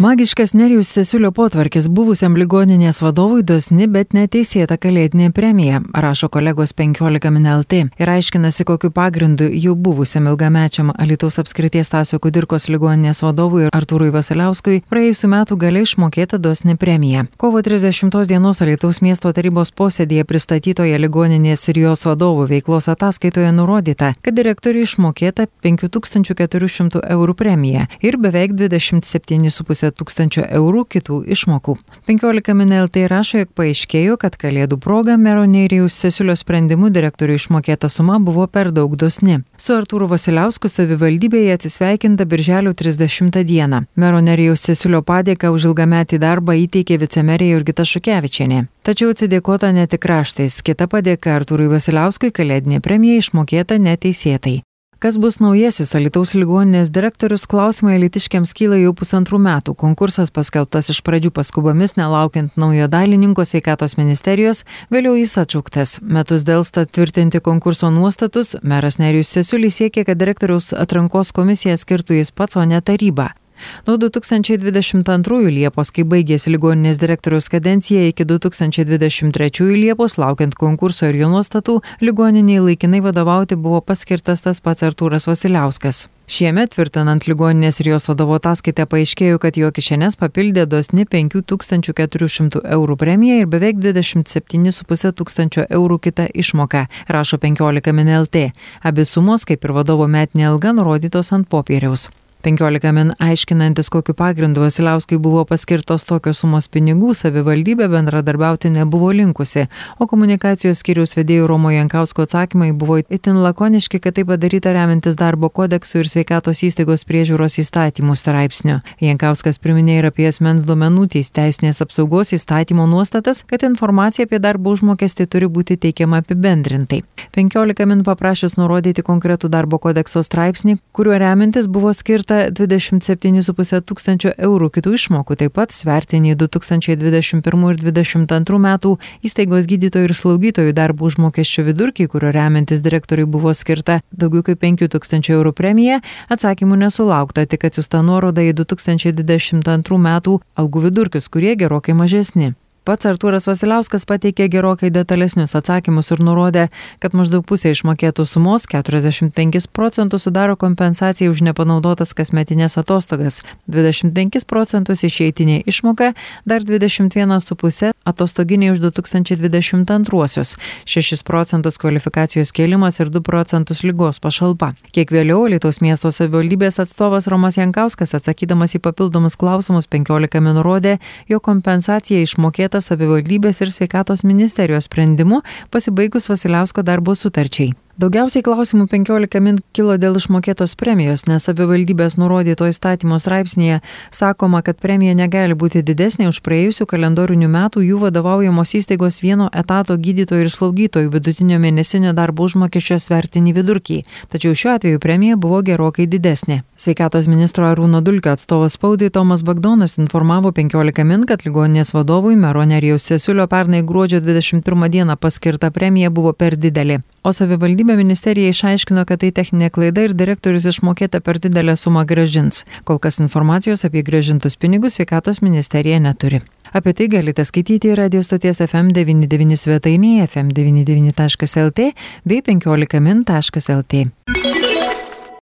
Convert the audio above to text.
Magiškas Nerijus Sesiulio potvarkis buvusiam ligoninės vadovui dosni, bet neteisėta kalėdinė premija, rašo kolegos 15 mineltai ir aiškinasi, kokiu pagrindu jau buvusiam ilgamečiam Alitaus apskrities Tasio Kudirkos ligoninės vadovui Artūrui Vasiliauskui praėjusiu metu galiai išmokėta dosni premija. Kovo 30 dienos Alitaus miesto tarybos posėdėje pristatytoje ligoninės ir jos vadovų veiklos ataskaitoje nurodyta, kad direktoriui išmokėta 5400 eurų premija ir beveik 27,5 tūkstančio eurų kitų išmokų. 15 min LT rašo, jog paaiškėjo, kad kalėdų proga mero Neirijaus Sesiulio sprendimu direktoriui išmokėta suma buvo per daug dosni. Su Artūru Vasiliausku savivaldybėje atsisveikinta birželio 30 dieną. Mero Neirijaus Sesiulio padėką už ilgametį darbą įteikė vicemerė Jurgita Šukevičienė. Tačiau atsidėkota ne tik raštais, kita padėka Artūrui Vasiliauskui kalėdinė premija išmokėta neteisėtai. Kas bus naujasis Alitaus ligoninės direktorius, klausimai litiškiams kyla jau pusantrų metų. Konkursas paskelbtas iš pradžių paskubomis, nelaukiant naujo dalininko sveikatos ministerijos, vėliau jis atšauktas. Metus dėlsta tvirtinti konkurso nuostatus, meras Nerijus Sesiulis siekia, kad direktoriaus atrankos komisija skirtų jis pats, o ne taryba. Nuo 2022 Liepos, kai baigėsi ligoninės direktoriaus kadencija, iki 2023 Liepos, laukiant konkurso ir jo nuostatų, ligoniniai laikinai vadovauti buvo paskirtas tas pats Artūras Vasiliauskas. Šiemet, tvirtinant ligoninės ir jos vadovo ataskaitę, paaiškėjo, kad jo kišenės papildė dosni 5400 eurų premiją ir beveik 27,5 tūkstančio eurų kitą išmoką, rašo 15 min LT. Abi sumos, kaip ir vadovo metinė alga, nurodytos ant popieriaus. 15 min aiškinantis, kokiu pagrindu Vasiliauskui buvo paskirtos tokios sumos pinigų, savivaldybė bendradarbiauti nebuvo linkusi, o komunikacijos skiriaus vedėjų Romo Jankausko atsakymai buvo itin lakoniški, kad tai padaryta remiantis darbo kodeksų ir sveikatos įstaigos priežiūros įstatymų straipsnių. Jankauskas priminė ir apie asmens duomenų teisinės apsaugos įstatymo nuostatas, kad informacija apie darbo užmokestį turi būti teikiama apibendrintai. 15 min paprašęs nurodyti konkretų darbo kodekso straipsnį, kuriuo remiantis buvo skirta skirta 27,5 tūkstančio eurų kitų išmokų, taip pat svertiniai 2021 ir 2022 metų įstaigos gydytojų ir slaugytojų darbo užmokesčio vidurkiai, kurio remiantis direktoriui buvo skirta daugiau kaip 5 tūkstančių eurų premija, atsakymų nesulaukta, tik atsiusta nuoroda į 2022 metų algų vidurkius, kurie gerokai mažesni. Pats Artūras Vasiliauskas pateikė gerokai detalesnius atsakymus ir nurodė, kad maždaug pusė išmokėtų sumos 45 procentus sudaro kompensacija už nepanaudotas kasmetinės atostogas, 25 procentus išeitinė išmoka, dar 21,5 atostoginiai už 2022, 6 procentus kvalifikacijos kėlimas ir 2 procentus lygos pašalpa. Kiek vėliau Lietuvos miesto savivaldybės atstovas Romas Jankauskas atsakydamas į papildomus klausimus 15 min nurodė, jo kompensacija išmokėta pradėta savivaldybės ir sveikatos ministerijos sprendimu pasibaigus Vasiliausko darbo sutarčiai. Daugiausiai klausimų 15 min kilo dėl išmokėtos premijos, nes savivaldybės nurodyto įstatymo straipsnėje sakoma, kad premija negali būti didesnė už praėjusių kalendorinių metų jų vadovaujamos įstaigos vieno etato gydytojų ir slaugytojų vidutinio mėnesinio darbo užmokesčio svertinį vidurkį. Tačiau šiuo atveju premija buvo gerokai didesnė. Sveikatos ministro Arūno Dulkio atstovas spaudai Tomas Bagdonas informavo 15 min, kad ligoninės vadovui mero Nerijaus Sesiulio pernai gruodžio 21 dieną paskirta premija buvo per didelė. O savivaldybė ministerija išaiškino, kad tai techninė klaida ir direktorius išmokėta per didelę sumą gražins. Kol kas informacijos apie gražintus pinigus sveikatos ministerija neturi. Apie tai galite skaityti radio stoties FM99 svetainėje fm99.lt bei 15min.lt.